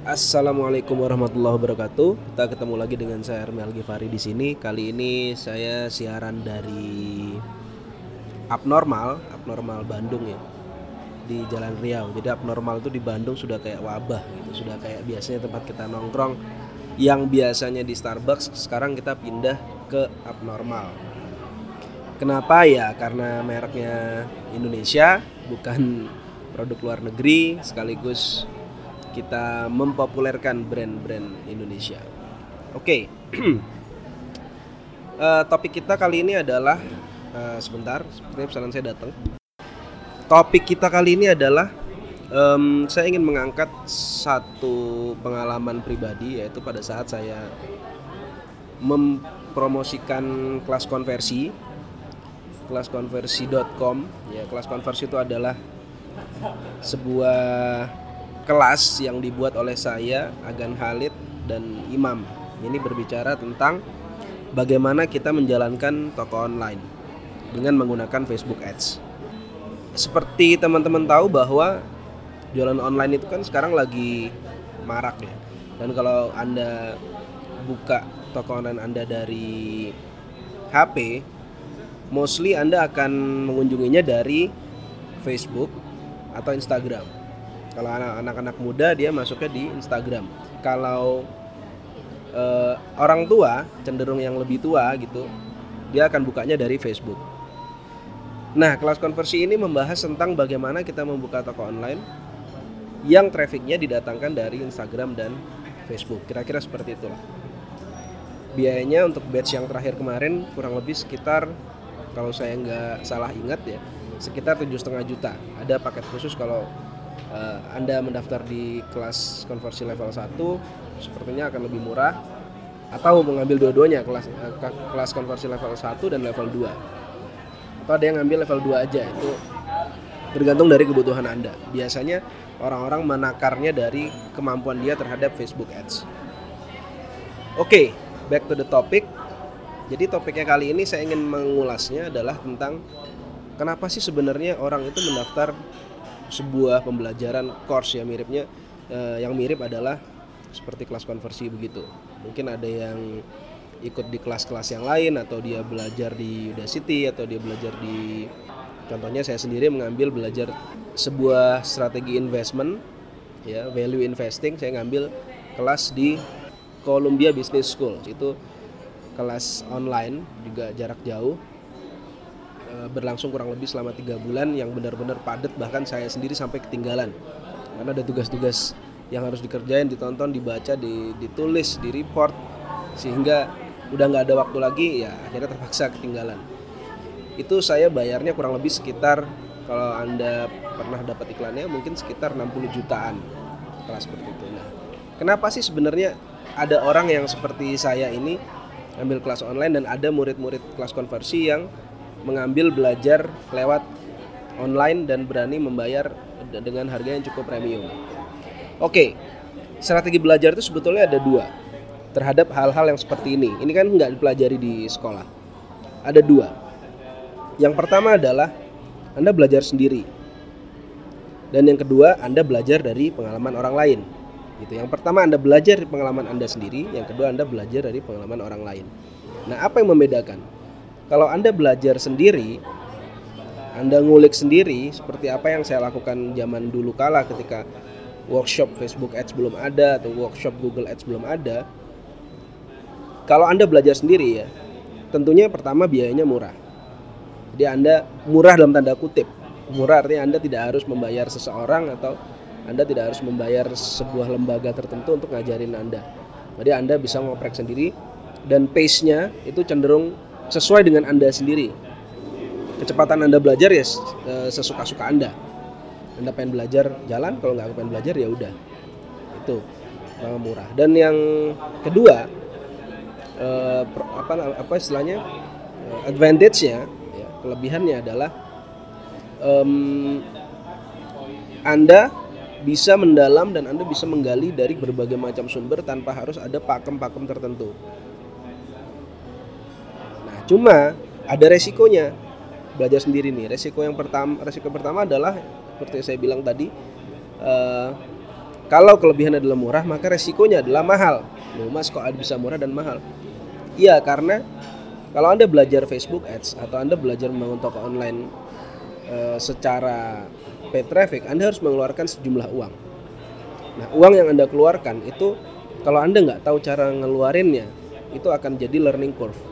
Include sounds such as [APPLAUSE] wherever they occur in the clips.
Assalamualaikum warahmatullahi wabarakatuh. Kita ketemu lagi dengan saya Ermi Algifari di sini. Kali ini saya siaran dari Abnormal, Abnormal Bandung ya. Di Jalan Riau. Jadi Abnormal itu di Bandung sudah kayak wabah gitu. Sudah kayak biasanya tempat kita nongkrong yang biasanya di Starbucks, sekarang kita pindah ke Abnormal. Kenapa ya? Karena mereknya Indonesia, bukan produk luar negeri sekaligus kita mempopulerkan brand-brand Indonesia. Oke, uh, [CLEARS THROAT] topik kita kali ini adalah uh, sebentar, sepertinya pesanan saya datang. Topik kita kali ini adalah um, saya ingin mengangkat satu pengalaman pribadi yaitu pada saat saya mempromosikan kelas konversi kelaskonversi.com ya kelas konversi itu adalah sebuah kelas yang dibuat oleh saya, Agan Halid dan Imam. Ini berbicara tentang bagaimana kita menjalankan toko online dengan menggunakan Facebook Ads. Seperti teman-teman tahu bahwa jualan online itu kan sekarang lagi marak ya. Dan kalau Anda buka toko online Anda dari HP, mostly Anda akan mengunjunginya dari Facebook atau Instagram kalau anak-anak muda dia masuknya di Instagram. Kalau uh, orang tua cenderung yang lebih tua gitu dia akan bukanya dari Facebook. Nah kelas konversi ini membahas tentang bagaimana kita membuka toko online yang trafficnya didatangkan dari Instagram dan Facebook. Kira-kira seperti itulah. Biayanya untuk batch yang terakhir kemarin kurang lebih sekitar kalau saya nggak salah ingat ya sekitar tujuh setengah juta. Ada paket khusus kalau uh, Anda mendaftar di kelas konversi level 1 sepertinya akan lebih murah. Atau mengambil dua-duanya kelas uh, kelas konversi level 1 dan level 2 atau ada yang ngambil level 2 aja itu tergantung dari kebutuhan Anda. Biasanya orang-orang menakarnya dari kemampuan dia terhadap Facebook Ads. Oke okay, back to the topic. Jadi topiknya kali ini saya ingin mengulasnya adalah tentang kenapa sih sebenarnya orang itu mendaftar sebuah pembelajaran course ya miripnya uh, yang mirip adalah seperti kelas konversi begitu. Mungkin ada yang ikut di kelas-kelas yang lain atau dia belajar di Udacity atau dia belajar di contohnya saya sendiri mengambil belajar sebuah strategi investment ya value investing. Saya ngambil kelas di Columbia Business School. Itu kelas online juga jarak jauh berlangsung kurang lebih selama tiga bulan yang benar-benar padat bahkan saya sendiri sampai ketinggalan. Karena ada tugas-tugas yang harus dikerjain ditonton dibaca ditulis di report sehingga udah nggak ada waktu lagi ya akhirnya terpaksa ketinggalan. Itu saya bayarnya kurang lebih sekitar kalau anda pernah dapat iklannya mungkin sekitar 60 jutaan. Kelas seperti itu. Nah kenapa sih sebenarnya ada orang yang seperti saya ini ambil kelas online dan ada murid-murid kelas konversi yang mengambil belajar lewat online dan berani membayar dengan harga yang cukup premium. Oke, strategi belajar itu sebetulnya ada dua terhadap hal-hal yang seperti ini. Ini kan nggak dipelajari di sekolah. Ada dua. Yang pertama adalah Anda belajar sendiri. Dan yang kedua, Anda belajar dari pengalaman orang lain. Gitu. Yang pertama Anda belajar dari pengalaman Anda sendiri, yang kedua Anda belajar dari pengalaman orang lain. Nah, apa yang membedakan? Kalau Anda belajar sendiri, Anda ngulik sendiri seperti apa yang saya lakukan zaman dulu kala ketika workshop Facebook Ads belum ada atau workshop Google Ads belum ada. Kalau Anda belajar sendiri ya, tentunya pertama biayanya murah. Jadi Anda murah dalam tanda kutip. Murah artinya Anda tidak harus membayar seseorang atau Anda tidak harus membayar sebuah lembaga tertentu untuk ngajarin Anda. Jadi Anda bisa ngoprek sendiri dan pace-nya itu cenderung sesuai dengan Anda sendiri. Kecepatan Anda belajar ya eh, sesuka-suka Anda. Anda pengen belajar jalan, kalau nggak pengen belajar ya udah. Itu nama murah. Dan yang kedua eh, apa apa istilahnya eh, advantage-nya ya, kelebihannya adalah um, Anda bisa mendalam dan Anda bisa menggali dari berbagai macam sumber tanpa harus ada pakem-pakem tertentu. Cuma ada resikonya. Belajar sendiri nih. Resiko yang pertama, resiko pertama adalah seperti saya bilang tadi, uh, kalau kelebihan adalah murah maka resikonya adalah mahal. Loh mas kok bisa murah dan mahal? Iya karena kalau anda belajar Facebook Ads atau anda belajar membangun toko online e, secara pay traffic anda harus mengeluarkan sejumlah uang. Nah uang yang anda keluarkan itu kalau anda nggak tahu cara ngeluarinnya itu akan jadi learning curve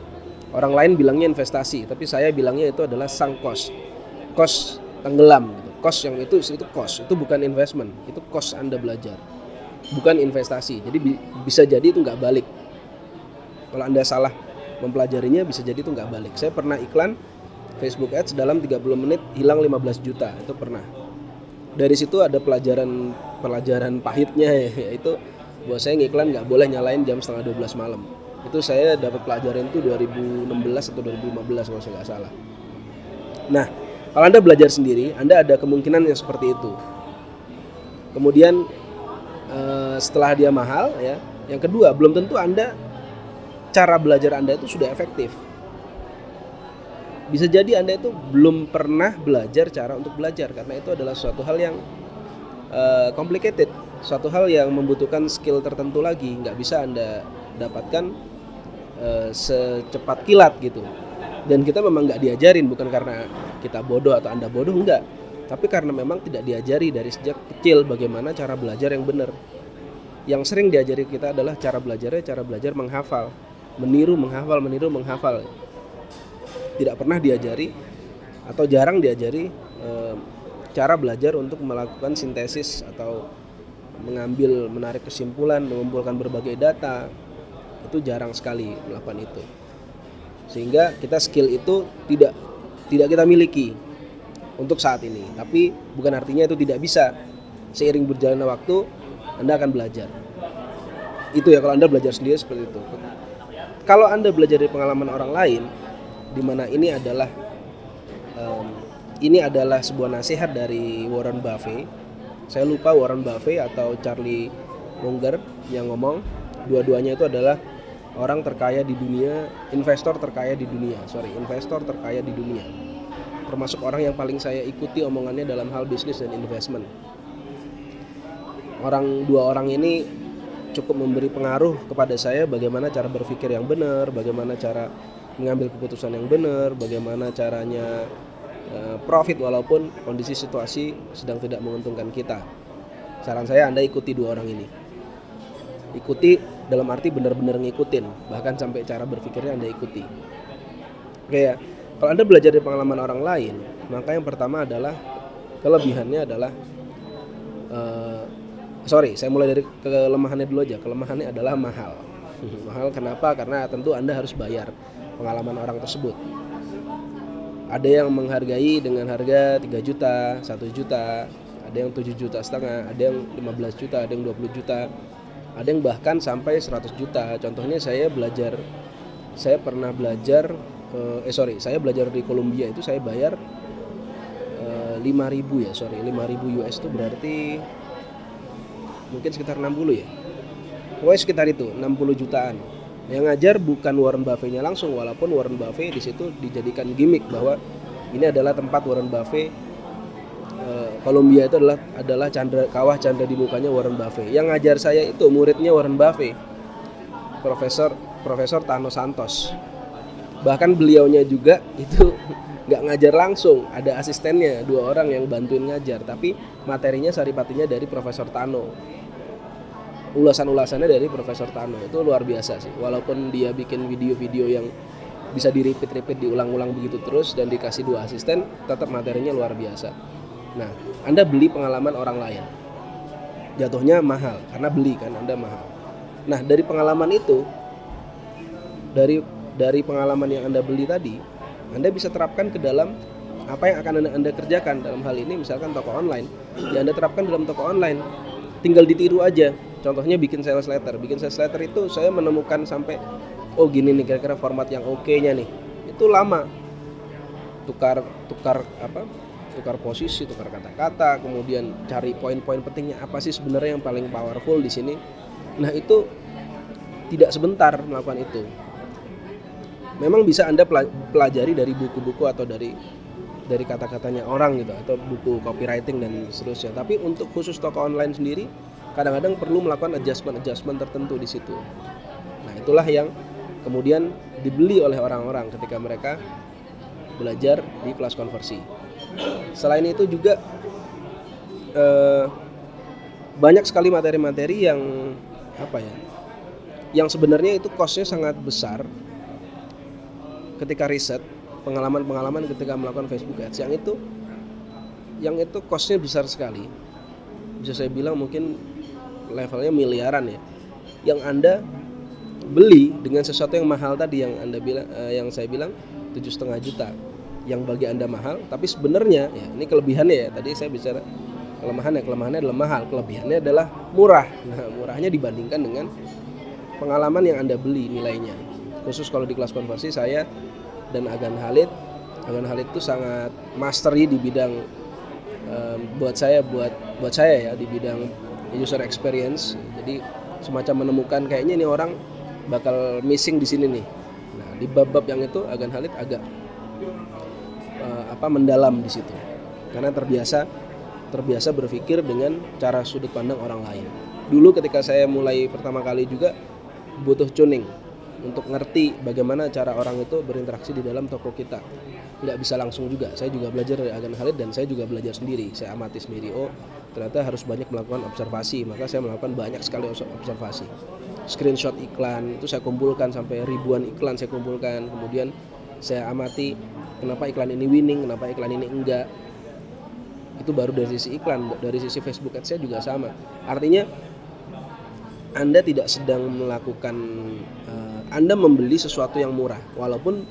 orang lain bilangnya investasi tapi saya bilangnya itu adalah sang cost. Cost tenggelam gitu. cost yang itu itu cost. Itu bukan investment. Itu cost anda belajar. Bukan investasi. Jadi bi bisa jadi itu nggak balik. Kalau anda salah mempelajarinya bisa jadi itu nggak balik. Saya pernah iklan Facebook Ads dalam 30 menit hilang 15 juta. Itu pernah. Dari situ ada pelajaran pelajaran pahitnya [LAUGHS] yaitu buat saya ngiklan nggak boleh nyalain jam setengah 12 malam itu saya dapat pelajaran itu 2016 atau 2015 kalau saya nggak salah. Nah kalau anda belajar sendiri anda ada kemungkinan yang seperti itu. Kemudian eh, setelah dia mahal ya yang kedua belum tentu anda cara belajar anda itu sudah efektif. Bisa jadi anda itu belum pernah belajar cara untuk belajar karena itu adalah suatu hal yang uh, complicated. Suatu hal yang membutuhkan skill tertentu lagi nggak bisa anda dapatkan uh, secepat kilat gitu. Dan kita memang nggak diajarin bukan karena kita bodoh atau anda bodoh enggak tapi karena memang tidak diajari dari sejak kecil bagaimana cara belajar yang benar. Yang sering diajari kita adalah cara belajarnya cara belajar menghafal. Meniru menghafal meniru menghafal. Tidak pernah diajari atau jarang diajari uh, cara belajar untuk melakukan sintesis atau mengambil menarik kesimpulan mengumpulkan berbagai data itu jarang sekali melakukan itu. Sehingga kita skill itu tidak tidak kita miliki untuk saat ini. Tapi bukan artinya itu tidak bisa. Seiring berjalannya waktu anda akan belajar. Itu ya kalau anda belajar sendiri seperti itu. Kalau anda belajar dari pengalaman orang lain di mana ini adalah um, ini adalah sebuah nasihat dari Warren Buffett. Saya lupa Warren Buffett atau Charlie Munger yang ngomong dua-duanya itu adalah orang terkaya di dunia, investor terkaya di dunia, sorry, investor terkaya di dunia. Termasuk orang yang paling saya ikuti omongannya dalam hal bisnis dan investment. Orang dua orang ini cukup memberi pengaruh kepada saya bagaimana cara berpikir yang benar, bagaimana cara mengambil keputusan yang benar, bagaimana caranya uh, profit walaupun kondisi situasi sedang tidak menguntungkan kita. Saran saya Anda ikuti dua orang ini. Ikuti dalam arti benar-benar ngikutin bahkan sampai cara berpikirnya anda ikuti. Kayak kalau anda belajar dari pengalaman orang lain maka yang pertama adalah kelebihannya adalah uh, sorry saya mulai dari kelemahannya dulu aja. Kelemahannya adalah mahal. [LAUGHS] Mahal kenapa? Karena tentu anda harus bayar pengalaman orang tersebut. Ada yang menghargai dengan harga 3 juta 1 juta ada yang 7 juta setengah ada yang 15 juta ada yang 20 juta ada yang bahkan sampai 100 juta. Contohnya saya belajar saya pernah belajar eh, eh sorry saya belajar di Columbia itu saya bayar eh, 5000 ya sorry 5000 US itu berarti mungkin sekitar 60 ya. Pokoknya sekitar itu 60 jutaan. Yang ngajar bukan Warren Buffett-nya langsung walaupun Warren Buffett di situ dijadikan gimmick bahwa ini adalah tempat Warren Buffett Columbia itu adalah adalah candra kawah candra di mukanya Warren Buffett. Yang ngajar saya itu muridnya Warren Buffett. Profesor Profesor Tano Santos. Bahkan beliaunya juga itu [LAUGHS] nggak ngajar langsung, ada asistennya dua orang yang bantuin ngajar, tapi materinya saripatinya dari Profesor Tano. Ulasan-ulasannya dari Profesor Tano itu luar biasa sih. Walaupun dia bikin video-video yang bisa di repeat-repeat diulang-ulang begitu terus dan dikasih dua asisten, tetap materinya luar biasa Nah, Anda beli pengalaman orang lain. Jatuhnya mahal karena beli kan Anda mahal. Nah, dari pengalaman itu dari dari pengalaman yang Anda beli tadi, Anda bisa terapkan ke dalam apa yang akan anda, anda kerjakan. Dalam hal ini misalkan toko online yang anda terapkan dalam toko online. Tinggal ditiru aja. Contohnya bikin sales letter. Bikin sales letter itu saya menemukan sampai oh gini nih kira-kira format yang oke nya nih. Itu lama. Tukar tukar apa tukar posisi, tukar kata-kata, kemudian cari poin-poin pentingnya apa sih sebenarnya yang paling powerful di sini. Nah, itu tidak sebentar melakukan itu. Memang bisa Anda pelajari dari buku-buku atau dari dari kata-katanya orang gitu atau buku copywriting dan seterusnya. Tapi untuk khusus toko online sendiri kadang-kadang perlu melakukan adjustment-adjustment tertentu di situ. Nah, itulah yang kemudian dibeli oleh orang-orang ketika mereka belajar di kelas konversi. Selain itu juga eh, banyak sekali materi-materi yang apa ya, yang sebenarnya itu costnya sangat besar ketika riset pengalaman-pengalaman ketika melakukan Facebook Ads. Yang itu yang itu costnya besar sekali. Bisa saya bilang mungkin levelnya miliaran ya. Yang anda beli dengan sesuatu yang mahal tadi yang anda bilang eh, yang saya bilang tujuh setengah juta yang bagi anda mahal tapi sebenarnya ya ini kelebihannya ya tadi saya bicara kelemahannya kelemahannya adalah mahal kelebihannya adalah murah. Nah murahnya dibandingkan dengan pengalaman yang anda beli nilainya. Khusus kalau di kelas konversi saya dan Agan Halid Agan Halid itu sangat mastery di bidang um, buat saya buat buat saya ya di bidang user experience. Jadi semacam menemukan kayaknya ini orang bakal missing di sini nih. Nah di bab-bab yang itu Agan Halid agak apa mendalam di situ. Karena terbiasa terbiasa berpikir dengan cara sudut pandang orang lain. Dulu ketika saya mulai pertama kali juga butuh tuning untuk ngerti bagaimana cara orang itu berinteraksi di dalam toko kita. Nggak bisa langsung juga. Saya juga belajar dari Agan Khalid dan saya juga belajar sendiri. Saya amati sendiri oh ternyata harus banyak melakukan observasi. Maka saya melakukan banyak sekali observasi. Screenshot iklan itu saya kumpulkan sampai ribuan iklan saya kumpulkan. Kemudian saya amati kenapa iklan ini winning kenapa iklan ini enggak? Itu baru dari sisi iklan dari sisi Facebook Ads saya juga sama. Artinya anda tidak sedang melakukan uh, Anda membeli sesuatu yang murah. Walaupun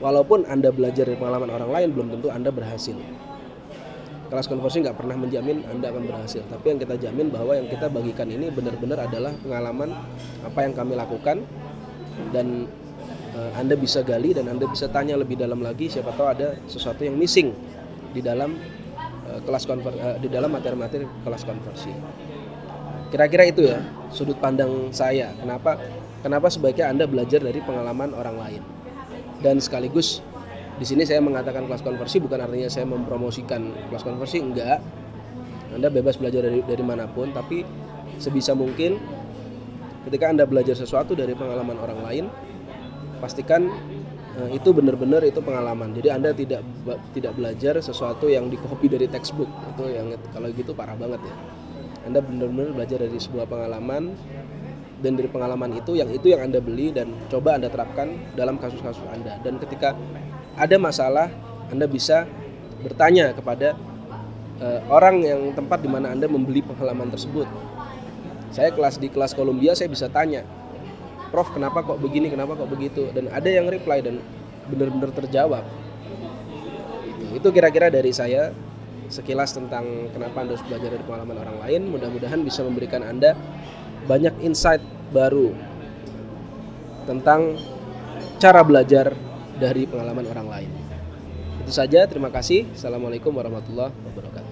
walaupun Anda belajar dari pengalaman orang lain belum tentu Anda berhasil. Kelas konversi nggak pernah menjamin Anda akan berhasil, tapi yang kita jamin bahwa yang kita bagikan ini benar-benar adalah pengalaman apa yang kami lakukan dan uh, Anda bisa gali dan Anda bisa tanya lebih dalam lagi siapa tahu ada sesuatu yang missing di dalam uh, kelas konver uh, di dalam materi-materi kelas konversi. Kira-kira itu ya sudut pandang saya. Kenapa kenapa sebaiknya Anda belajar dari pengalaman orang lain. Dan sekaligus di sini saya mengatakan kelas konversi bukan artinya saya mempromosikan kelas konversi enggak. Anda bebas belajar dari dari mana pun tapi sebisa mungkin ketika Anda belajar sesuatu dari pengalaman orang lain pastikan eh, itu benar-benar itu pengalaman. Jadi Anda tidak tidak belajar sesuatu yang dikopi dari textbook. Itu yang kalau gitu parah banget ya. Anda benar-benar belajar dari sebuah pengalaman dan dari pengalaman itu yang itu yang Anda beli dan coba Anda terapkan dalam kasus-kasus Anda. Dan ketika ada masalah, Anda bisa bertanya kepada uh, orang yang tempat di mana Anda membeli pengalaman tersebut. Saya kelas di kelas Columbia saya bisa tanya, "Prof, kenapa kok begini? Kenapa kok begitu?" Dan ada yang reply dan benar-benar terjawab. Itu kira-kira dari saya sekilas tentang kenapa Anda harus belajar dari pengalaman orang lain. Mudah-mudahan bisa memberikan Anda banyak insight baru tentang cara belajar dari pengalaman orang lain. Itu saja, terima kasih. Assalamualaikum warahmatullahi wabarakatuh.